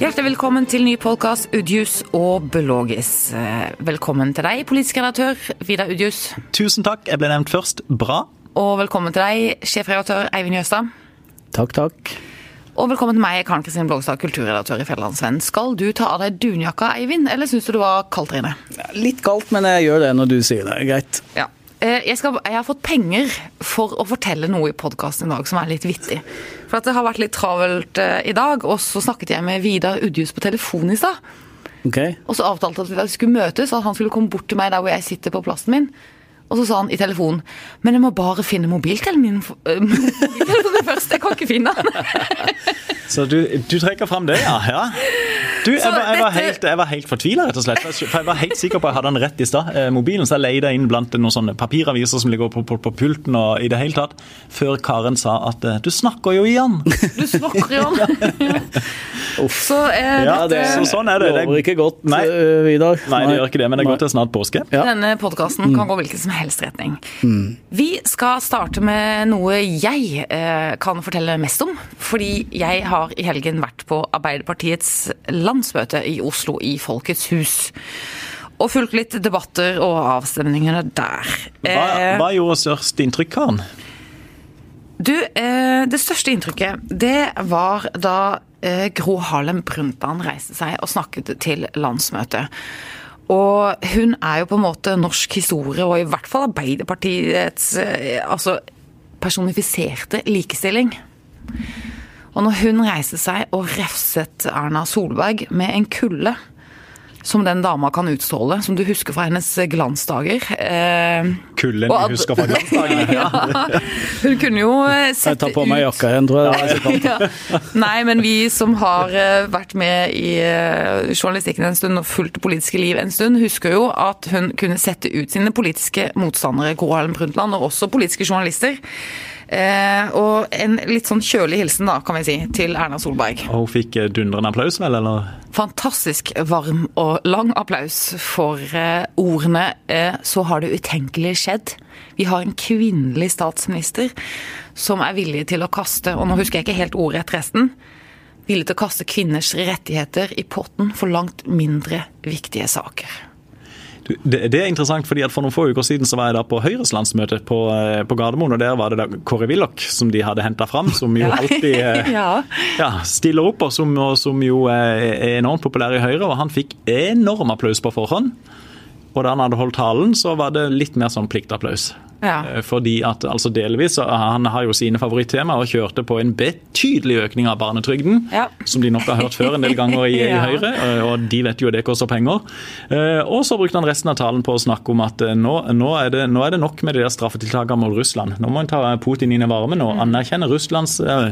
Hjertelig velkommen til ny podkast Udjus og Belogis. Eh, Velkommen til deg, politisk redaktør Vidar Udjus. Tusen takk. Jeg ble nevnt først. Bra. Og velkommen til deg, sjefredaktør Eivind Jøstad. Takk, takk. Og velkommen til meg, Karen Kristin Blågstad, kulturredaktør i Fjellandsvennen. Skal du ta av deg dunjakka, Eivind, eller syns du det var kaldt der inne? Litt kaldt, men jeg gjør det når du sier det. Greit. Ja. Eh, Jeg, skal, jeg har fått penger for å fortelle noe i podkasten i dag som er litt vittig. For at det har vært litt travelt eh, i dag, og så snakket jeg med Vidar Udjus på telefon i stad. Okay. Og så avtalte at vi skulle møtes, at han skulle komme bort til meg der hvor jeg sitter på plassen min. Og så sa han i telefonen Men jeg må bare finne mobiltelefonen min først. Jeg kan ikke finne den. Så du, du trekker fram det, ja? ja. Du, jeg, var, jeg, var helt, jeg var helt fortvila, rett og slett. For jeg var helt sikker på at jeg hadde den rett i stad. Eh, Mobilen så jeg leide inn blant noen sånne papiraviser som ligger på, på, på pulten og i det hele tatt, før Karen sa at eh, du snakker jo i han. Du snakker jo om Så eh, Ja, dette, det, så sånn er det. det Lover ikke godt, eh, Vidar. Nei, det gjør ikke det, men det går til snart påske. Ja. denne podkasten kan gå hvilken som helst retning. Vi skal starte med noe jeg eh, kan fortelle mest om. Fordi jeg har i helgen vært på Arbeiderpartiets landsmøte i Oslo, i Folkets hus. Og fulgt litt debatter og avstemningene der. Hva, Eh, hva gjorde størst inntrykk, Karen? Du, eh, det største inntrykket, det var da eh, Gro Harlem Brundtland reiste seg og snakket til landsmøtet. Og hun er jo på en måte norsk historie, og i hvert fall Arbeiderpartiets eh, altså personifiserte likestilling. Og når hun reiste seg og refset Erna Solberg med en kulde som den dama kan utstråle, som du husker fra hennes glansdager eh, Kullen vi husker fra glansdagene. Ja. Hun kunne jo eh, Jeg tar på meg jakka igjen, tror jeg. ja. Nei, men vi som har eh, vært med i eh, journalistikken en stund og fulgt det politiske liv en stund, husker jo at hun kunne sette ut sine politiske motstandere, Gro Harlem Brundtland, og også politiske journalister. Eh, og en litt sånn kjølig hilsen, da, kan vi si, til Erna Solberg. Og hun fikk eh, dundrende applaus, vel, eller? Fantastisk varm og lang applaus for eh, ordene 'så har det utenkelige skjedd'. Vi har en kvinnelig statsminister som er villig til å kaste, og nå husker jeg ikke helt ordrett resten, villig til å kaste kvinners rettigheter i potten for langt mindre viktige saker. Det er interessant, fordi at For noen få uker siden så var jeg da på Høyres landsmøte på, eh, på Gardermoen. og Der var det da Kåre Willoch som de hadde henta fram, som jo alltid eh, Ja. ja, stiller opp, og som, og som jo eh, er enormt populær i Høyre. og Han fikk enorm applaus på forhånd. Og da han hadde holdt talen, så var det litt mer sånn pliktapplaus. Ja. Eh, Fordi at altså delvis, Han har jo sine favorittemaer og kjørte på en betydelig økning av barnetrygden. Ja. Som de nok har hørt før en del ganger i, i Høyre, eh, og de vet jo det koster penger. Eh, Og så brukte han resten av talen på å snakke om at eh, nå, nå, er, det, nå er det nok med de der straffetiltakene mot Russland. Nå må en ta Putin inn i varmen og anerkjenne Russlands eh,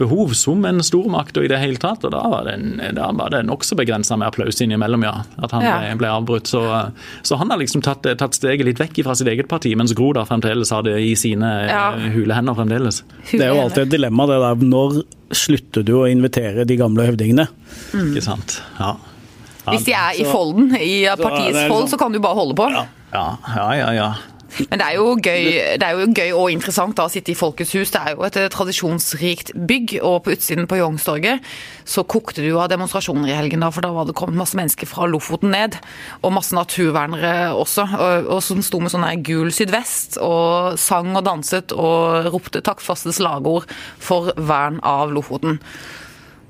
behov som en stormakt og i det hele tatt. Og da var det, en- da var det nokså begrensa med applaus innimellom, ja. At han Ja. ble, ble avbrutt. Så, eh, så han har liksom tatt, tatt steget litt vekk fra sitt eget parti, mens Gro da fremdeles har det i sine eh, Ja. hule hender fremdeles. Det er jo alltid et dilemma, det der. Når slutter du å invitere de gamle høvdingene? Ikke sant? Ja. Hvis de er i folden, i Så partiets fold, liksom- så kan du bare holde på. ja, ja, ja. ja. Men det er, jo gøy, det er jo gøy og interessant da, å sitte i Folkets hus. Det er jo et eh, tradisjonsrikt bygg, og på utsiden på Youngstorget så kokte det jo av demonstrasjoner i helgen, da, for da var det kommet masse mennesker fra Lofoten ned. Og masse naturvernere også, og, og som sto med sånn gul sydvest og sang og danset og ropte taktfaste slagord for vern av Lofoten.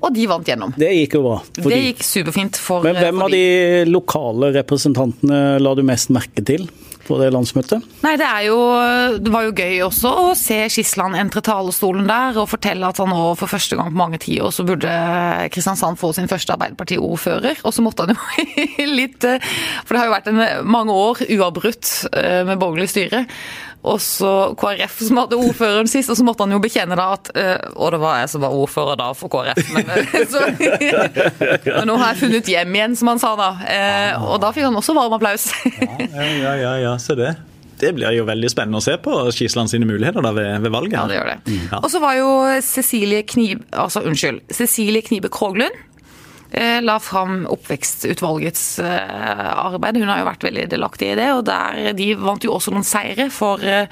Og de vant gjennom. Det gikk jo bra. Det gikk superfint for Men hvem for av de lokale representantene la du mest merke til på det landsmøtet? Nei, det jo Det var jo gøy også å se Skisland entre talerstolen der og fortelle at han nå for første gang på mange tiår så burde Kristiansand få sin første Arbeiderparti-ordfører. Og så måtte han jo litt eh, For det har jo vært en, mange år uavbrutt eh, med borgerlig styre. Og så KrF som hadde ordføreren sist, og så måtte han jo bekjenne da at eh, Og det var jeg som var ordfører da for KrF, men, eh, så, men nå har jeg funnet hjem igjen, som han sa da. Eh, Og da fikk han også varm applaus. Ja, ja, ja, ja, se det. Det blir jo veldig spennende å se på Skisland sine muligheter da ved, ved valget. Ja, det gjør det. Ja. Og så var jo Cecilie Knibe, altså unnskyld, Cecilie Knibe Kroglund la fram oppvekstutvalgets eh, arbeid. Hun har jo vært veldig delaktig i det, og der, de vant jo også noen seire. For eh,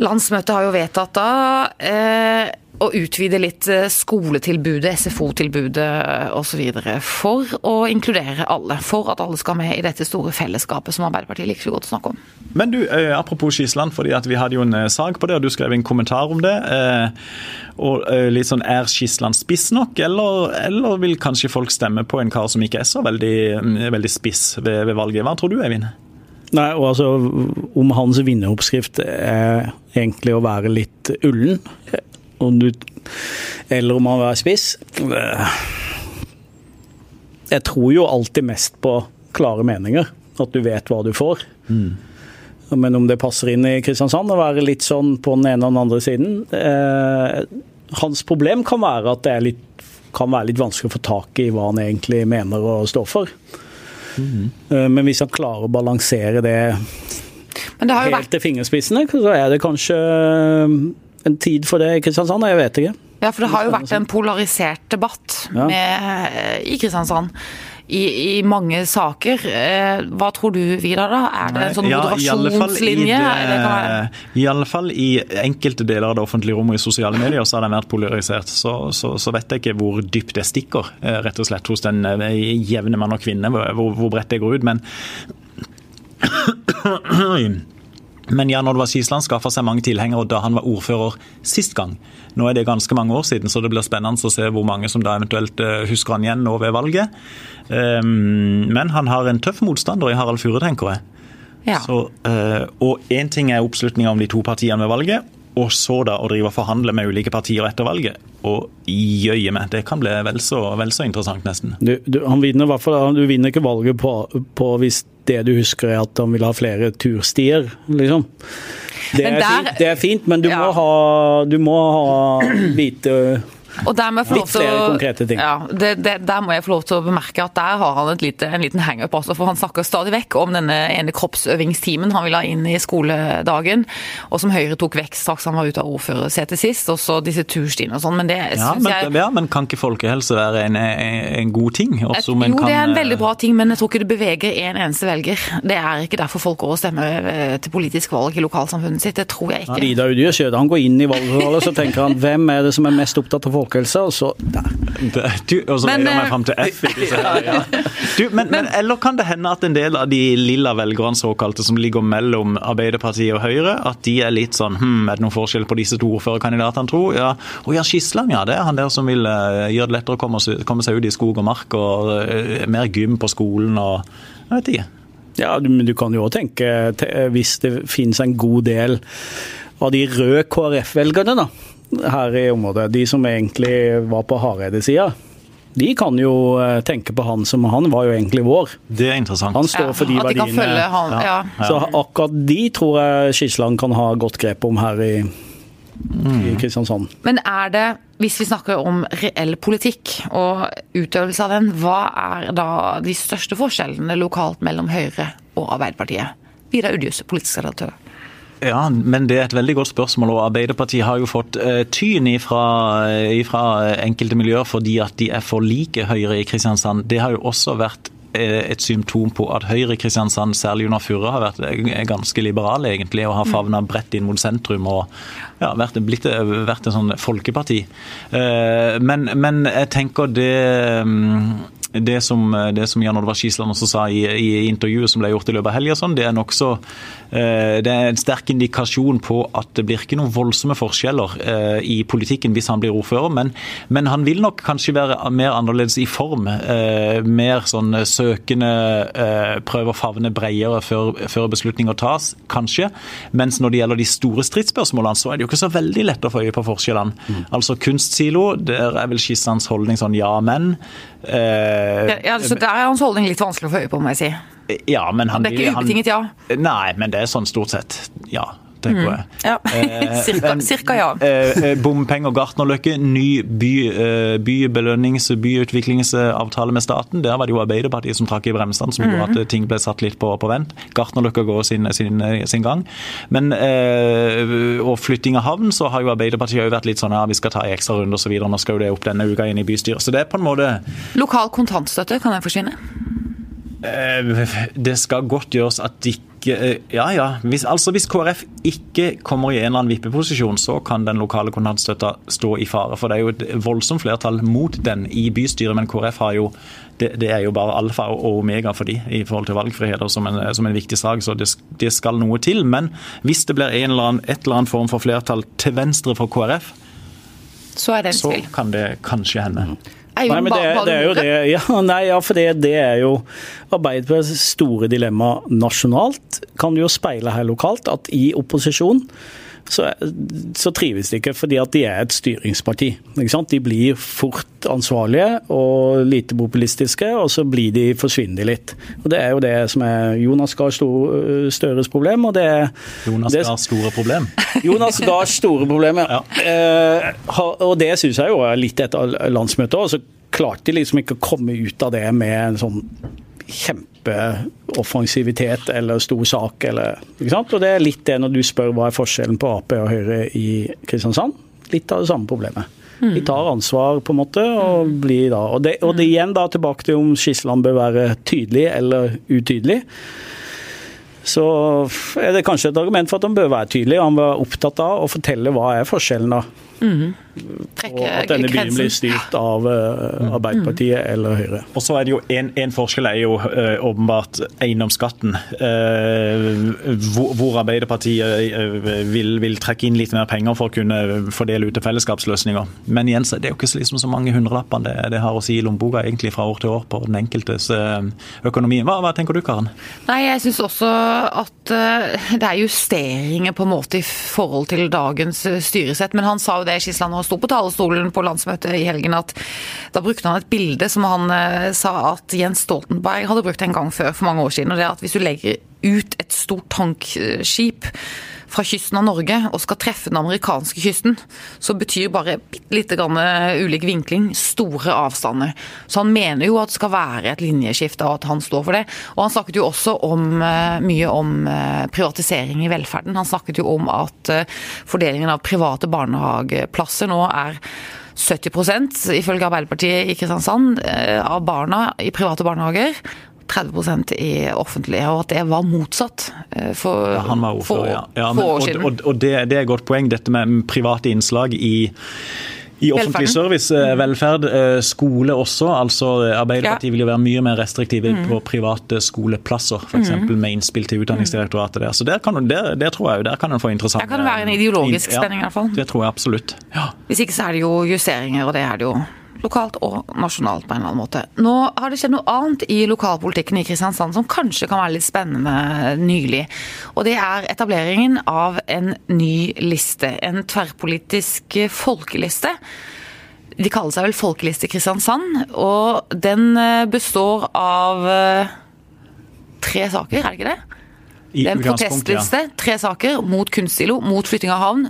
landsmøtet har jo vedtatt da eh, å utvide litt eh, skoletilbudet, SFO-tilbudet osv. For å inkludere alle. For at alle skal med i dette store fellesskapet som Arbeiderpartiet liker så godt å snakke om. Men du, eh, apropos Skisland, fordi vi hadde jo en eh, sak på det, og du skrev en kommentar om det. og litt sånn, Er Skisland spiss nok, eller, eller, vil kanskje folk stemme på en kar som ikke er så veldig, mm, veldig spiss ved, ved valget? Hva tror du, Eivind? Nei, og altså Om hans vinneroppskrift er egentlig å være litt ullen, om du, eller om han er spiss Jeg tror jo alltid mest på klare meninger. At du vet hva du får. Mm. Men om det passer inn i Kristiansand å være litt sånn på den ene og den andre siden eh, Hans problem kan være at det litt, kan være litt vanskelig å få tak i hva han egentlig mener å stå for. Mm. Eh, men hvis han klarer å balansere det, det helt vært... til fingerspissene, så er det kanskje en tid for det i Kristiansand? Jeg vet ikke. Ja, for det har jo vært en polarisert debatt med, i Kristiansand. I, I, mange saker. Eh, hva tror du, Vidar? da? Er det en sånn moderasjonslinje? Ja, I alle fall i enkelte deler av det offentlige rommet i sosiale medier så har den vært polarisert. Så, så, så, vet jeg ikke hvor dypt det stikker, eh, rett og slett hos den eh, jevne mann og kvinne, hvor, hvor bredt det går ut. Men Men Jan Oddvar Skisland skaffa seg mange tilhengere da han var ordfører sist gang. Nå er det ganske mange år siden, så det blir spennende å se hvor mange som da eventuelt eh, husker han igjen nå ved valget. Ehm, men han har en tøff motstander i Harald Fure, tenker jeg. Ja. Så, eh, og én ting er oppslutninga om de to partiene ved valget, og så da å drive og forhandle med ulike partier etter valget. Og jøye meg, det kan bli vel så, vel så interessant, nesten. Du, du, han vinner, du vinner ikke valget på, på, hvis det du husker er at han vil ha flere turstier, liksom. Det er, der, fint, det er fint, men du ja. må ha, du må ha vite og der må jeg få lov til å, ja, det, det, der må jeg få lov til å bemerke at der har han lite, en liten hangup også, for han snakker stadig vekk om denne ene kroppsøvingstimen han vil ha inn i skoledagen, og som Høyre tok vekk straks han var ute av ordførersetet sist, og så disse turstiene og sånn. Men det ja, men, jeg ja, Men kan ikke folkehelse være en, en god ting? Et, jo, kan, det er en veldig bra ting, men jeg tror ikke det beveger en eneste velger. Det er ikke derfor folk går og stemmer eh, til politisk valg i lokalsamfunnet sitt. Det tror jeg ikke. Ja, Ida Udier han går inn i valglokalet så tenker han hvem er det som er mest opptatt av folkehelse, og så Du, og så men, jeg meg fram til F. Her, ja. Du, men, men, eller kan det hende at en del av de lilla velgerne såkalte som ligger mellom Arbeiderpartiet og Høyre, at de er litt sånn hm, Er det noen forskjell på disse to ordførerkandidatene, tro? Ja. Og Jan Skisland, ja. Det er han der som vil uh, gjøre det lettere å komme, komme, seg ut i skog og mark, og uh, mer gym på skolen og Jeg vet ikke. Ja, men du kan jo òg tenke, hvis det finnes en god del av de røde KrF-velgerne, da her i området, de som egentlig var på Hareide-sida, de kan jo eh, tenke på han som Han var jo egentlig vår. Det er interessant. Han står for de ja, verdiene. De han, ja. Ja. Så akkurat de tror jeg Skisland kan ha godt grep om her i, mm. i Kristiansand. Men er det, hvis vi snakker om reell politikk og utøvelse av den, hva er da de største forskjellene lokalt mellom Høyre og Arbeiderpartiet? Vidar Udjus, politisk redaktør. Ja, men det er et veldig godt spørsmål. og Arbeiderpartiet har jo fått uh, tyn ifra, ifra enkelte miljøer fordi at de er for like Høyre i Kristiansand. Det har jo også vært eh, et symptom på at Høyre i Kristiansand, særlig under Furre, har vært eh, ganske liberale egentlig, og har mm. favna bredt inn mot sentrum og ja, vært, blitt, vært en sånn folkeparti. Men, men jeg tenker det mm, det som, det som Jan Oddvar Skisland også sa i, i, intervjuet som ble gjort i løpet av helga, sånn, det eh, Det er en sterk indikasjon på at det blir ikke noen voldsomme forskjeller eh, i politikken hvis han blir ordfører, men, men, han vil nok kanskje være mer annerledes i form. Eh, mer sånn søkende, prøve å favne bredere før, før, beslutninger tas, kanskje. Mens når det gjelder de store stridsspørsmålene, så er det jo ikke så veldig lett å få øye på forskjellene. Mm. Altså kunstsilo, der er vel Skissans holdning sånn ja, men. Eh, ja, så Der er hans holdning litt vanskelig å få øye på, må jeg si. Ja, men han, det er ikke ubetinget ja? Nei, men det er sånn stort sett ja tenker mm. jeg. Ja. Eh, cirka, cirka, ja. Eh, bompenger, Gartnerløkke, ny by, bybelønnings- byutviklingsavtale med staten. Der var det jo Arbeiderpartiet som trakk i bremsene, som gjorde mm. at ting ble satt litt på, på vent. Gartnerløkka går sin, sin, sin, gang. Men og flytting av havn, så har jo Arbeiderpartiet jo vært litt sånn ja, vi skal ta en ekstra runde osv. Nå skal jo det opp denne uka inn i bystyret. Så det er på en måte Lokal kontantstøtte, kan den forsvinne? Det skal godt gjøres at de ikke eh, Ja ja. Hvis, altså hvis KrF ikke kommer i en eller annen vippeposisjon, så kan den lokale kontantstøtta stå i fare. For det er jo et voldsomt flertall mot den i bystyret, men KrF har jo det, det er jo bare alfa og omega for de i forhold til valgfriheter som en, som en viktig sak, så det, det, skal noe til. Men hvis det blir en eller annen, et eller annet form for flertall til venstre for KrF, så, er det så kan det kanskje hende. Nei, men det, det, er jo det, ja, nei, ja, for det, det er jo Arbeiderpartiets store dilemma nasjonalt. Kan du jo speile her lokalt at i opposisjon så, så, trives de ikke fordi at de er et styringsparti. De blir fort ansvarlige og lite populistiske, og så blir de, forsvinner litt. Og Det er jo det som er Jonas Gahr Støres problem. og det er... Jonas Gahrs store problem? Jonas Gahrs store problem, ja. ja. Eh, og det syns jeg jo er litt etter landsmøtet. og så klarte de liksom ikke å komme ut av det med en sånn kjempeoffensivitet eller stor sak. Eller? Og Det er litt det når du spør hva er forskjellen på Ap og Høyre i Kristiansand. Litt av det samme problemet. Mm. De tar ansvar, på en måte, og blir da Og det, og det igjen da tilbake til om Skisland bør være tydelig eller utydelig. Så er det kanskje et argument for at han bør være tydelig. Han var opptatt av å fortelle hva er forskjellen da. Mm. Og at denne byen blir styrt av uh, Arbeiderpartiet mm. eller Høyre. Og så er det jo En, en forskjell er jo uh, åpenbart eiendomsskatten. Uh, hvor, hvor, Arbeiderpartiet vil, vil, trekke inn litt mer penger for å kunne fordele ut til fellesskapsløsninger. Men igjen så er jo ikke liksom så mange hundrelapper det, det, har å si i lommeboka egentlig fra år til år på den enkeltes økonomi. Hva, hva tenker du, Karen? Nei, Jeg syns også at det er justeringer på en måte i forhold til dagens styresett. Men han sa jo det det Skisland og sto på talerstolen på landsmøtet i helgen, at da brukte han et bilde som han eh, sa at Jens Stoltenberg hadde brukt en gang før, for mange år siden. og det er at Hvis du legger ut et stort tankskip fra kysten av Norge og skal treffe den amerikanske kysten, så betyr bare bitte lite grann ulik vinkling store avstander. Så han mener jo at det skal være et linjeskifte, og at han står for det. Og han snakket jo også om, eh, mye om eh, privatisering i velferden. Han snakket jo om at eh, fordelingen av private barnehageplasser nå er 70% ifølge Arbeiderpartiet i Kristiansand av barna i private barnehager. 30 i offentlige, og at det var motsatt eh, for, ja, han var ordfører, ja. ja men, år siden. Og, og det, det, er et godt poeng, dette med private innslag i i offentlig service, eh, mm. velferd, eh, skole også. altså Arbeiderpartiet vil jo være mye mer restriktive mm. på private skoleplasser, f.eks. Mm. med innspill til Utdanningsdirektoratet der. Så der, kan, der, der tror jeg jo, der kan en få interessant Der kan det være en ideologisk spenning, i hvert fall. Det tror jeg absolutt. Ja. Hvis ikke så er det jo justeringer, og det er det jo lokalt og nasjonalt på en eller annen måte. Nå har det skjedd noe annet i lokalpolitikken i Kristiansand som kanskje kan være litt spennende nylig. Og det er etableringen av en ny liste. En tverrpolitisk folkeliste. De kaller seg vel Folkeliste Kristiansand, og den eh, består av eh, tre saker, er det ikke det? det er en protestliste, tre saker mot Kunstilo, mot flytting av havn,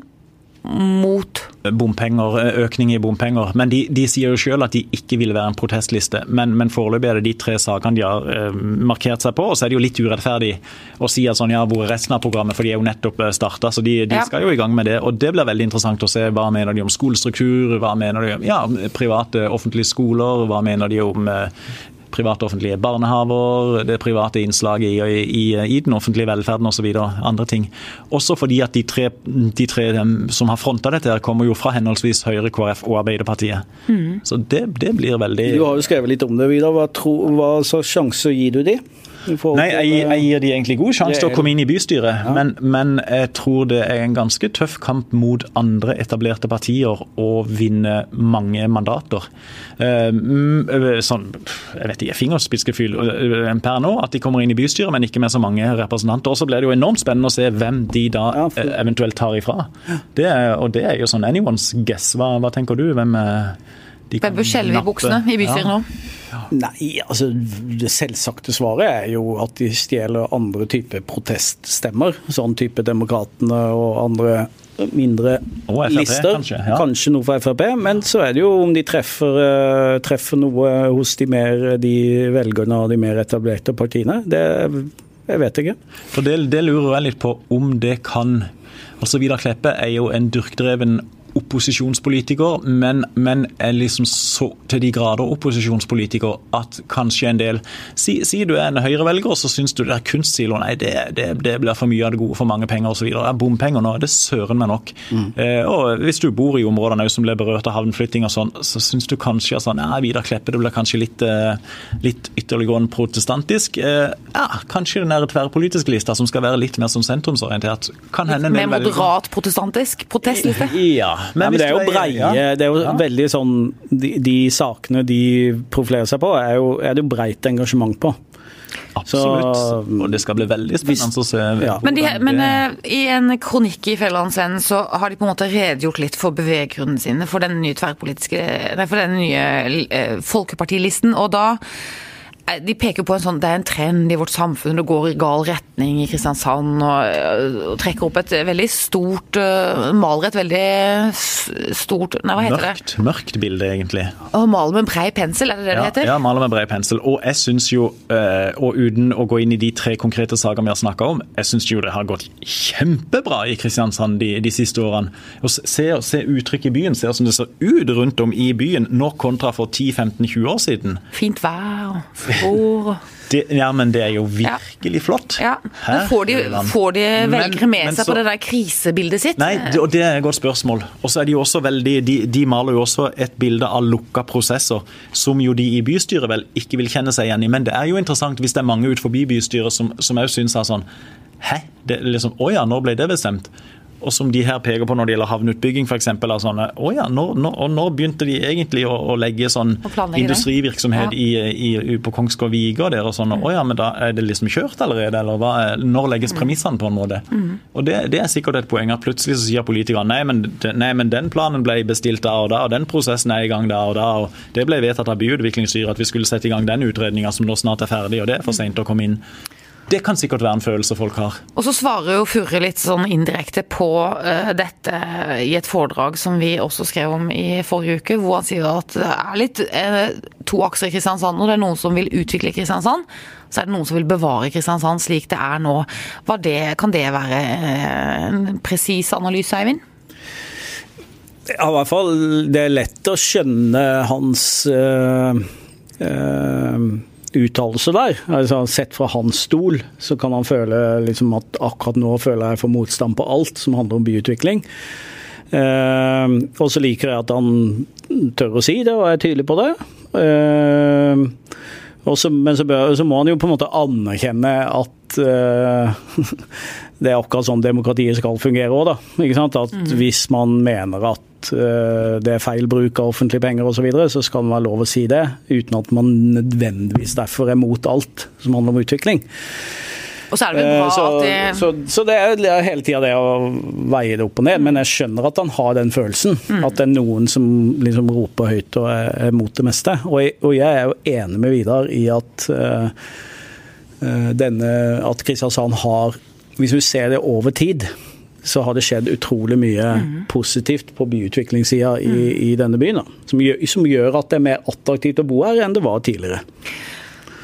mot bompenger, økning i bompenger. Men de, de sier jo selv at de ikke vil være en protestliste. Men, men foreløpig er det de tre sakene de har eh, markert seg på. Og så er det jo litt urettferdig å si at sånn, ja, hvor er resten av programmet, for de er jo nettopp eh, starta. Så de, de ja. skal jo i gang med det. Og det blir veldig interessant å se. Hva mener de om skolestruktur, hva mener de om ja, private offentlige skoler, hva mener de om eh, private offentlige barnehaver, det private innslaget i, i, i den offentlige velferden osv. Andre ting. Også fordi at de tre, de tre som har fronta dette, her kommer jo fra henholdsvis Høyre, KrF og Arbeiderpartiet. Mm. Så det, det, blir veldig Du har jo skrevet litt om det, Vidar. Hva, hva slags sjanse gir du de? Nei, jeg, jeg, gir de egentlig god sjanse til å komme inn i bystyret, ja. men, men, jeg tror det er en ganske tøff kamp mot andre etablerte partier å vinne mange mandater. Uh, sånn, jeg vet ikke, fingerspitzgefühl uh, per nå, at de kommer inn i bystyret, men ikke med så mange representanter. Og så blir det jo enormt spennende å se hvem de da ja, for... eventuelt tar ifra. Det er, og det er jo sånn anyone's guess. Hva, hva tenker du? Hvem de Hvem bør skjelve i buksene i bystyret ja. nå? Nei, altså det selvsagte svaret er jo at de stjeler andre typer proteststemmer. Sånn type Demokratene og andre mindre og FRP, lister. Kanskje, ja. kanskje, noe for Frp. Men så er det jo om de treffer, uh, treffer noe hos de, mer, de velgerne av de mer etablerte partiene. Det jeg vet ikke. For det, det lurer jeg litt på om det kan Altså Vidar Kleppe er jo en dyrkdreven opposisjonspolitiker, men, men, er liksom så til de grader opposisjonspolitiker at kanskje en del Si, si du er en høyrevelger, så syns du det er kunstsilo, nei, det, det, det, blir for mye av det gode, for mange penger osv. Er bompenger nå, det søren meg nok. Mm. Eh, og hvis du bor i områdene som ble berørt av havnflytting og sånn, så syns du kanskje at sånn, ja, Vidar Kleppe det blir kanskje litt, eh, litt ytterliggående protestantisk. Eh, ja, kanskje den der tverrpolitiske lista som skal være litt mer som sentrumsorientert. Kan hende Mer moderat protestantisk protestliste? Ja, men, ja, men det er jo breie ja. Det er jo ja. veldig sånn de, de, sakene de profilerer seg på, er, jo, er det jo breit engasjement på. Absolutt. Så, og det skal bli veldig spennende å se. Ja. Men, de, men uh, i en kronikk i Fjellandsenden så har de på en måte redegjort litt for beveggrunnene sine for den nye tverrpolitiske Nei, for den nye uh, folkepartilisten. Og da de peker på en sånn, det er en trend i vårt samfunn, det går i gal retning i Kristiansand. Og, og trekker opp et veldig stort uh, Maler et veldig stort Nei, hva heter mørkt, det? Mørkt bilde, egentlig. Og maler med brei pensel, er det det ja, det heter? Ja, maler med brei pensel. Og jeg syns jo, og uten å gå inn i de tre konkrete sakene vi har snakka om, jeg syns jo det har gått kjempebra i Kristiansand de, de siste årene. Og se, se uttrykk i byen, se som det ser ut rundt om i byen, nå kontra for 10-15-20 år siden. Fint vær. Ord. Det, ja, men det er jo virkelig ja. flott. Ja. Men får de, får de velgere med men, seg så, på det der krisebildet sitt? Nei, det, og det er et godt spørsmål. Og så er De jo også veldig, de, de, maler jo også et bilde av lukka prosesser, som jo de i bystyret vel ikke vil kjenne seg igjen i. Men det er jo interessant hvis det er mange ut forbi bystyret som òg syns sånn Hæ? Det, liksom, Å ja, nå ble det bestemt? Og som de her peker på når det gjelder havneutbygging f.eks. Sånn, å ja, nå, nå, og nå begynte de egentlig å, å legge sånn industrivirksomhet ja. i, i, på Kongsgård Viga der og sånn. Mm. oh ja, men da er det liksom kjørt allerede, eller hva, når legges mm. premissene på en måte? Mm. Og det, det, er sikkert et poeng at plutselig så sier politikerne nei, men, nei, men den planen ble bestilt da og da, og den prosessen er i gang da og da. og Det ble vedtatt av byutviklingsstyret at vi skulle sette i gang den utredninga som nå snart er ferdig, og det er for seint å komme inn. Det kan sikkert være en følelse folk har. Og så svarer jo Furre litt sånn indirekte på uh, dette i et foredrag som vi også skrev om i forrige uke, hvor han sier at det er litt uh, to akser i Kristiansand. Og det er noen som vil utvikle Kristiansand, så er det noen som vil bevare Kristiansand slik det er nå. Det, kan det være uh, en presis analyse, Eivind? Ja, i hvert fall. Det er lett å skjønne hans øh, øh, uttalelse der. Altså, sett fra hans stol så kan han føle liksom, at akkurat nå føler jeg for motstand på alt som handler om byutvikling. Eh, og så liker jeg at han tør å si det og er tydelig på det. Eh, også, men så, bør, så, må han jo på en måte anerkjenne at eh, det er akkurat sånn demokratiet skal fungere òg, da. At mm. hvis man mener at Eh, det er feil bruk av offentlige penger osv., så, videre, så skal det være lov å si det, uten at man nødvendigvis derfor er mot alt som handler om utvikling. Og så er det vel bra eh, så, at det så, så, det er hele tida det å veie det opp og ned, men jeg skjønner at han har den følelsen. Mm. At det er noen som liksom roper høyt og er, er mot det meste. Og jeg, og jeg, er jo enig med Vidar i at uh, denne At Kristiansand har Hvis vi ser det over tid, så har det skjedd utrolig mye mm. positivt på byutviklingssida i, mm. i, denne byen. Som gjør, som gjør, at det er mer attraktivt å bo her enn det var tidligere.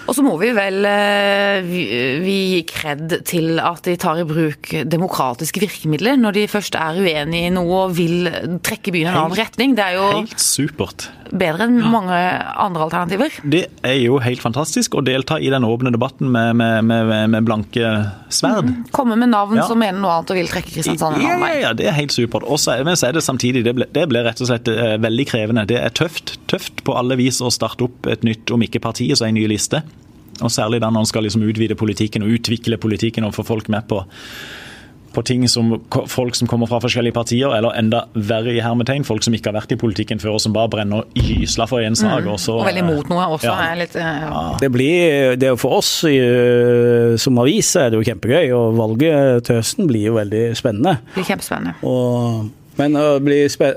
Og så må vi vel eh, vi gi kred til at de tar i bruk demokratiske virkemidler når de først er uenig i noe og vil trekke byen i en annen retning. Det er jo helt supert. bedre enn mange andre alternativer. Det er jo helt fantastisk å delta i den åpne debatten med, med, med, med blanke sverd. Mm. Komme med navn ja. som mener noe annet og vil trekke Kristiansand en annen vei. Ja, ja, det er helt supert. Og så er det samtidig, det ble, det ble rett og slett eh, veldig krevende. Det er tøft, tøft på alle vis å starte opp et nytt, om ikke partiet, så en ny liste. Og Særlig da når en skal liksom utvide politikken og utvikle politikken og få folk med på, på ting som folk som kommer fra forskjellige partier, eller enda verre i hermetegn, folk som ikke har vært i politikken før og som bare brenner gysla for én sak. Mm. Og, så, og veldig mot noe også. Ja. Litt, eh, ja. Det blir, det er jo For oss eh, som avis er det jo kjempegøy, og valget til høsten blir jo veldig spennende. Det blir kjempespennende. Og men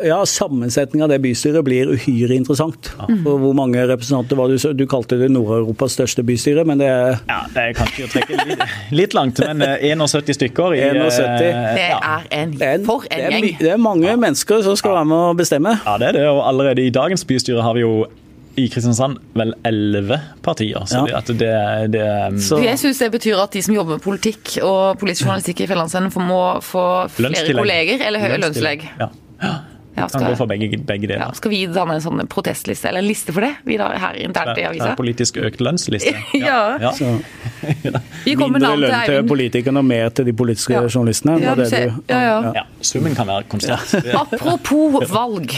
ja, sammensetningen av det bystyret blir uhyre interessant. Ja. Hvor mange representanter var det? Du kalte det Nord-Europas største bystyre, men det er Ja, det er kanskje å trekke litt, litt langt, men 71 eh, stykker i 71. Eh, det er en, for en gjeng. Det er mange mennesker som skal være med å bestemme. Ja, det er det. Og allerede i dagens bystyre har vi jo i Kristiansand vel elleve partier. Så, ja. det, det, det, så Jeg syns det betyr at de som jobber med politikk og politisk journalistikk i Fjellandsenden, må få flere kolleger eller høyere lønnstillegg. Ja. Ja. Ja, Kan gå for begge, begge ja, deler. skal vi danne en sånn protestliste, eller en liste for det, Vidar, her internt i avisa? Politisk økt lønnsliste. Ja. ja. Vi mindre lønn til politikerne og mer til de politiske Ja. journalistene. Ja, du det ser. Ja, ja. ja. Summen kan være konstant. Apropos valg.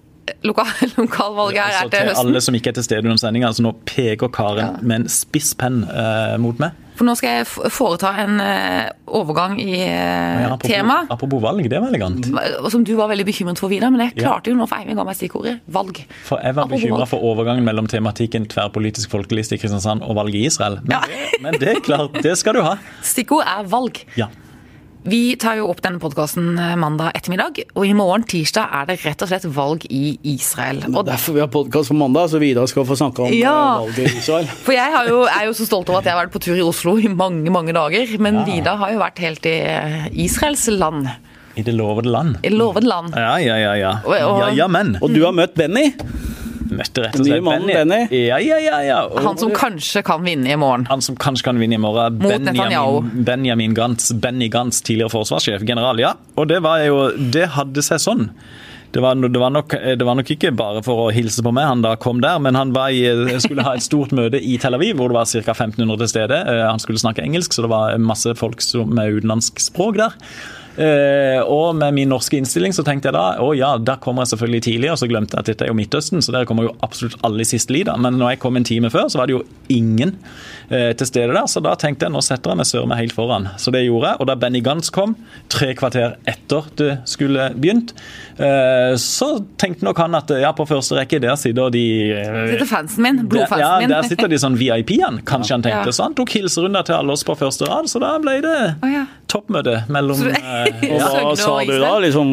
lokal, lokalvalget her Så er til til høsten. alle som ikke er til stede under sendinga, altså nå peker Karen Ja. med en spiss penn eh, mot meg. For nå skal jeg foreta en uh, overgang i uh, Ja, apropos, tema. apropos valg, det var elegant. Som du var veldig bekymret for, Vidar, men jeg Ja. klarte jo nå, for Eivind ga meg stikkordet valg. For jeg var bekymra for overgangen mellom tematikken tverrpolitisk folkeliste i Kristiansand og valget i Israel. Men, Ja. det, men det er klart, det skal du ha. Stikkord er valg. Ja. Vi tar jo opp denne podkasten mandag ettermiddag, og i morgen, tirsdag, er det rett og slett valg i Israel. Og derfor vi har podkast på mandag, så Vidar skal få snakke om Ja. eh, valget i Israel. For jeg har jo, er jo så stolt over at jeg har vært på tur i Oslo i mange mange dager. Men Ja. Vidar har jo vært helt i eh, Israels land. I det lovede land. I lovede land. Ja, ja, ja. ja. Og- og- ja, ja men. Og du har møtt Benny. Møtte rett og slett Benny. Benny. Ja, ja, ja, ja. Og- Han som kanskje kan vinne i morgen. Han som kanskje kan vinne i morgen. Mot Netanyahu. Benjamin, Benjamin Gantz, Benny Gantz, tidligere forsvarssjef, general. Ja, og det var jo Det hadde seg sånn. Det var, det, var nok, det var nok ikke bare for å hilse på meg han da kom der, men han var i, skulle ha et stort møte i Tel Aviv hvor det var ca. 1500 til stede. Eh, Han skulle snakke engelsk, så det var masse folk som- med utenlandsk språk der. Eh, og med min norske innstilling så tenkte jeg da å ja, der kommer jeg selvfølgelig tidlig, og så glemte jeg at dette er jo Midtøsten, så der kommer jo absolutt alle i siste lida. Men når jeg kom en time før, så var det jo ingen eh, til stede der, så da tenkte jeg nå setter jeg meg søren meg helt foran. Så det gjorde jeg. Og da Benny Gantz kom, tre kvarter etter det skulle begynt, eh, så tenkte nok han at ja, på første rekke der sitter de eh, Sitter fansen min, blodfansen ja, min. der sitter de sånn VIP-ene, kanskje han tenkte. Ja. Så han tok hilserunder til alle oss på første rad, så da ble det oh, ja. toppmøte mellom Så Og Ja. hva sa du da? Liksom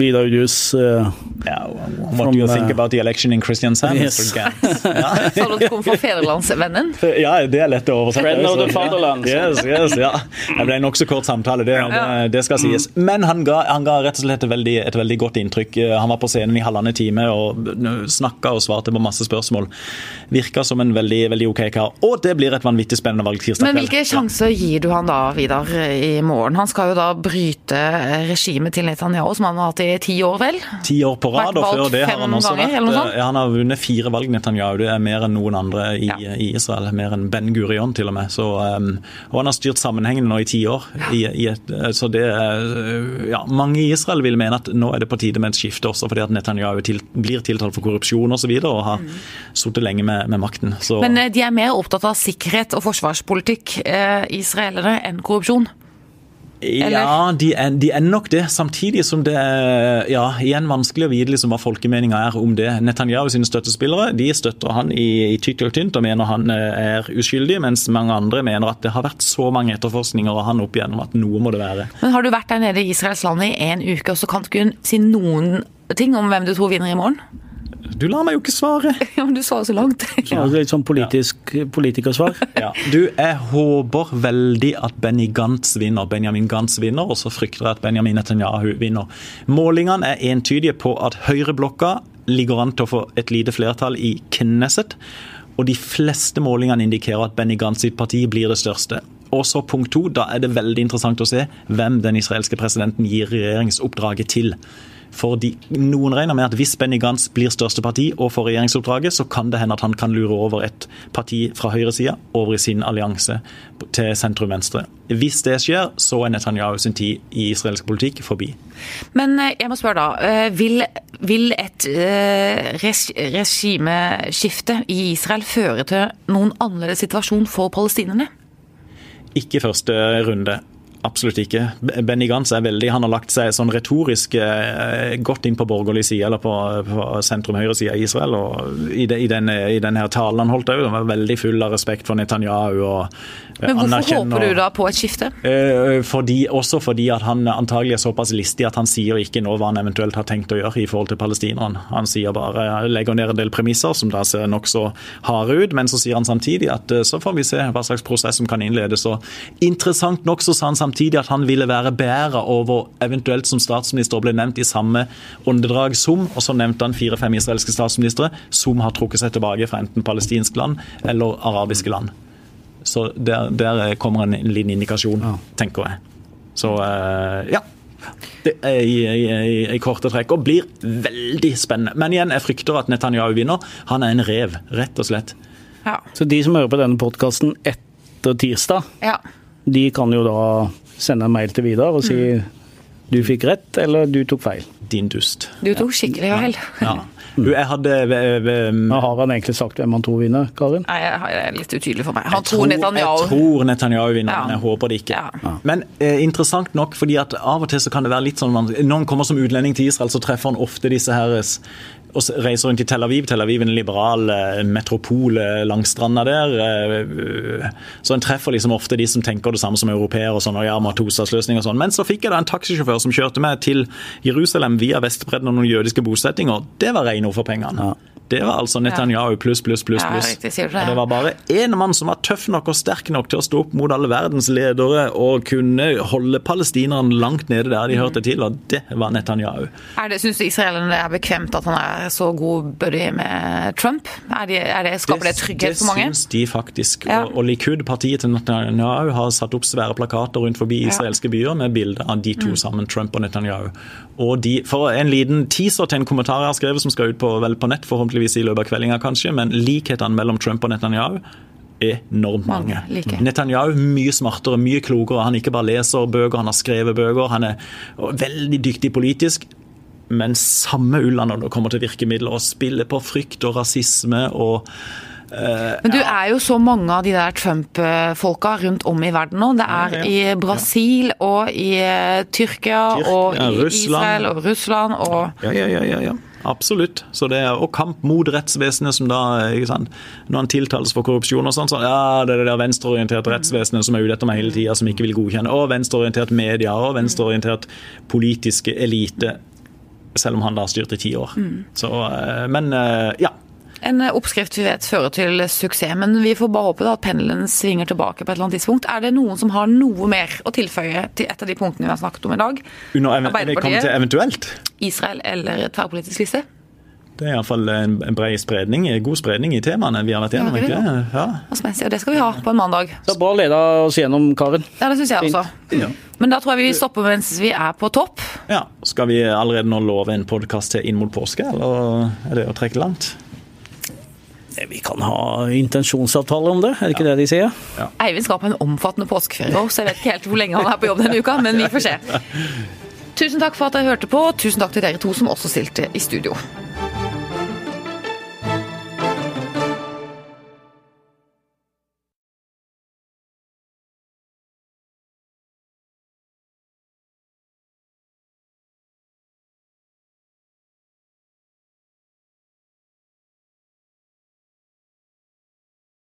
Vidar Udjus uh, Yeah, what do you think about the election in Kristiansand, Yes. Ja. Sa du at du kom fra Federlandsvennen? ja, det er lett å oversette. Friend of the fatherland. Yes, yes, ja. Det ble en nokså kort samtale, det, det, det skal sies. Men han ga, han ga rett og slett et veldig, et veldig godt inntrykk. Han var på scenen i halvannen time og snakka og svarte på masse spørsmål. Virka som en veldig, veldig ok kar. Og det blir et vanvittig spennende valg tirsdag Men hvilke sjanser gir du han da, Vidar, i morgen? Han skal jo da bryte regimet til Netanyahu, som han har hatt i ti år, vel? Ti år på rad, og før det har han også ganger, vært sånt? ja, Han har vunnet fire valg, Netanyahu. Det er mer enn noen andre i, Ja. i Israel. Mer enn Ben Gurion, til og med. Så, um, og han har styrt sammenhengende nå i ti år. I, i et, så det er, ja, Mange i Israel vil mene at nå er det på tide med et skifte, også fordi at Netanyahu til, blir tiltalt for korrupsjon osv. Og, så videre, og har sittet lenge med, med makten. Så, Mm. Men eh, de er mer opptatt av sikkerhet og forsvarspolitikk, eh, israelere, enn korrupsjon. Ja, de er, de er nok det. Samtidig som det er ja, igjen vanskelig å vite liksom hva folkemeninga er om det. Netanyahu sine støttespillere de støtter han i, i tytt og tynt og mener han eh, er uskyldig, mens mange andre mener at det har vært så mange etterforskninger av han opp igjennom at noe må det være. Men har du vært der nede i Israels land i en uke, og så kan du ikke si noen ting om hvem du tror vinner i morgen? Du lar meg jo ikke svare! Ja, men du svarer så langt. ja. Litt sånn politisk politikersvar. Ja. Du, jeg håper veldig at Benny Gantz vinner, Benjamin Gantz vinner, og så frykter jeg at Benjamin Netanyahu vinner. Målingene er entydige på at høyreblokka ligger an til å få et lite flertall i Knesset. Og de fleste målingene indikerer at Benny Gantz sitt parti blir det største. Og så punkt to, da er det veldig interessant å se hvem den israelske presidenten gir regjeringsoppdraget til. Fordi Noen regner med at hvis Benny Gantz blir største parti og får regjeringsoppdraget, så kan det hende at han kan lure over et parti fra høyresida over i sin allianse til sentrum-venstre. Hvis det skjer, så er Netanyahu sin tid i israelsk politikk forbi. Men eh, jeg må spørre da, eh, vil, vil et eh, regimeskifte i Israel føre til noen annerledes situasjon for palestinerne? Ikke første runde. Absolutt ikke. Benny Gantz er veldig, han har lagt seg sånn retorisk eh, godt inn på borgerlig side, eller på, på sentrum-høyre-sida i Israel. og I, de, i, denne, i denne talen han holdt òg, var veldig full av respekt for Netanyahu. og Men hvorfor anerkjenner- håper du da på et skifte? Eh, fordi, også fordi at han antagelig er såpass listig at han sier ikke nå hva han eventuelt har tenkt å gjøre i forhold til palestinerne. Han sier bare, legger ned en del premisser som da ser nokså harde ut, men så sier han samtidig at eh, så får vi se hva slags prosess som kan innledes. Og interessant nok så sa han samtidig at han ville være bærer over eventuelt som statsminister ble nevnt i samme åndedrag som, og så nevnte han fire-fem israelske statsministre som har trukket seg tilbake fra enten palestinsk land eller arabiske land. Så der, der kommer en liten indikasjon, tenker jeg. Så eh, ja. Det er i, i, i, i korte trekk og blir veldig spennende. Men igjen, jeg frykter at Netanyahu vinner. Han er en rev, rett og slett. Ja. Så de som hører på denne podkasten etter tirsdag, ja. de kan jo da sende en mail til Vidar og si du fikk rett, eller du tok feil. Din dust. Du tok skikkelig feil. Ja. Du, Jeg hadde ved, ved, har han egentlig sagt hvem han tror vinner, Karin? Nei, det er litt utydelig for meg. Han Jeg tror jeg Netanyahu. tror Netanyahu vinner, Ja. men jeg håper det ikke. Ja. Men eh, interessant nok, fordi at av og til så kan det være litt sånn man, Når han kommer som utlending til Israel, så treffer han ofte disse her s- og reiser rundt i Tel Aviv. Tel Aviv er en liberal eh, metropol eh, langs stranda der. eh, Så en treffer liksom ofte de som tenker det samme som europeere og sånn, og ja, og sånn. Men så fikk jeg da en taxisjåfør som kjørte meg til Jerusalem via Vestbredden og noen jødiske bosettinger. Det var rene ord for pengene. Det var altså Netanyahu pluss, pluss, pluss. Pluss. Ja. Og det var bare én mann som var tøff nok og sterk nok til å stå opp mot alle verdens ledere og kunne holde palestinerne langt nede der de Mm. hørte til, og det var Netanyahu. Er det, Syns israelerne det er bekvemt at han er så god buddy med Trump? Er det, er det, skaper det trygghet for mange? Det syns de faktisk. Ja. Og, og Likud, partiet til Netanyahu, har satt opp svære plakater rundt forbi israelske byer med bilder av de Mm. to sammen, Trump og Netanyahu. Og de, For en liten teaser til en kommentar jeg har skrevet, som skal ut på, vel på nett forhåpentligvis i løpet av kveldinga, kanskje, men likhetene mellom Trump og Netanyahu er enormt mange. Mange like. Netanyahu mye smartere, mye klokere. Han ikke bare leser bøker, han har skrevet bøker. Han er veldig dyktig politisk. Men samme ulla når det kommer til virkemidler, og spiller på frykt og rasisme og Men du er jo så mange av de der Trump-folka rundt om i verden nå. Det er Ja, ja. i Brasil og i eh, Tyrkia, Tyrk, og i Russland. Israel og Russland og Ja, ja, ja. ja, ja. Absolutt. Så det og kamp mot rettsvesenet, som da? Når han tiltales for korrupsjon og sånn, så ja, det er det der venstreorienterte rettsvesenet som er ute etter meg hele tida, som ikke vil godkjenne. Og venstreorientert media og venstreorientert politiske elite. Selv om han da har styrt i ti år. Så, eh, men eh, ja. En oppskrift vi vet fører til suksess, men vi får bare håpe da at pendelen svinger tilbake på et eller annet tidspunkt. Er det noen som har noe mer å tilføye til et av de punktene vi har snakket om i dag? Under, Arbeiderpartiet? til eventuelt. Israel eller tverrpolitisk liste? Det er iallfall en, en bred spredning, god spredning i temaene vi har vært gjennom. Ja, det er ikke? Ja. Og det skal vi ha på en mandag. Så bra leda oss gjennom, Karin. Ja, det syns jeg også. Ja. Men da tror jeg vi stopper mens vi er på topp. ja. Skal vi allerede nå love en podkast til inn mot påske, eller er det å trekke langt? Eh, Vi kan ha intensjonsavtale om det, er det ikke det de sier? Eivind skal på en omfattende påskeferie òg, så jeg vet ikke helt hvor lenge han er på jobb denne uka, men vi får se. Tusen takk for at dere hørte på, og tusen takk til dere to som også stilte i studio.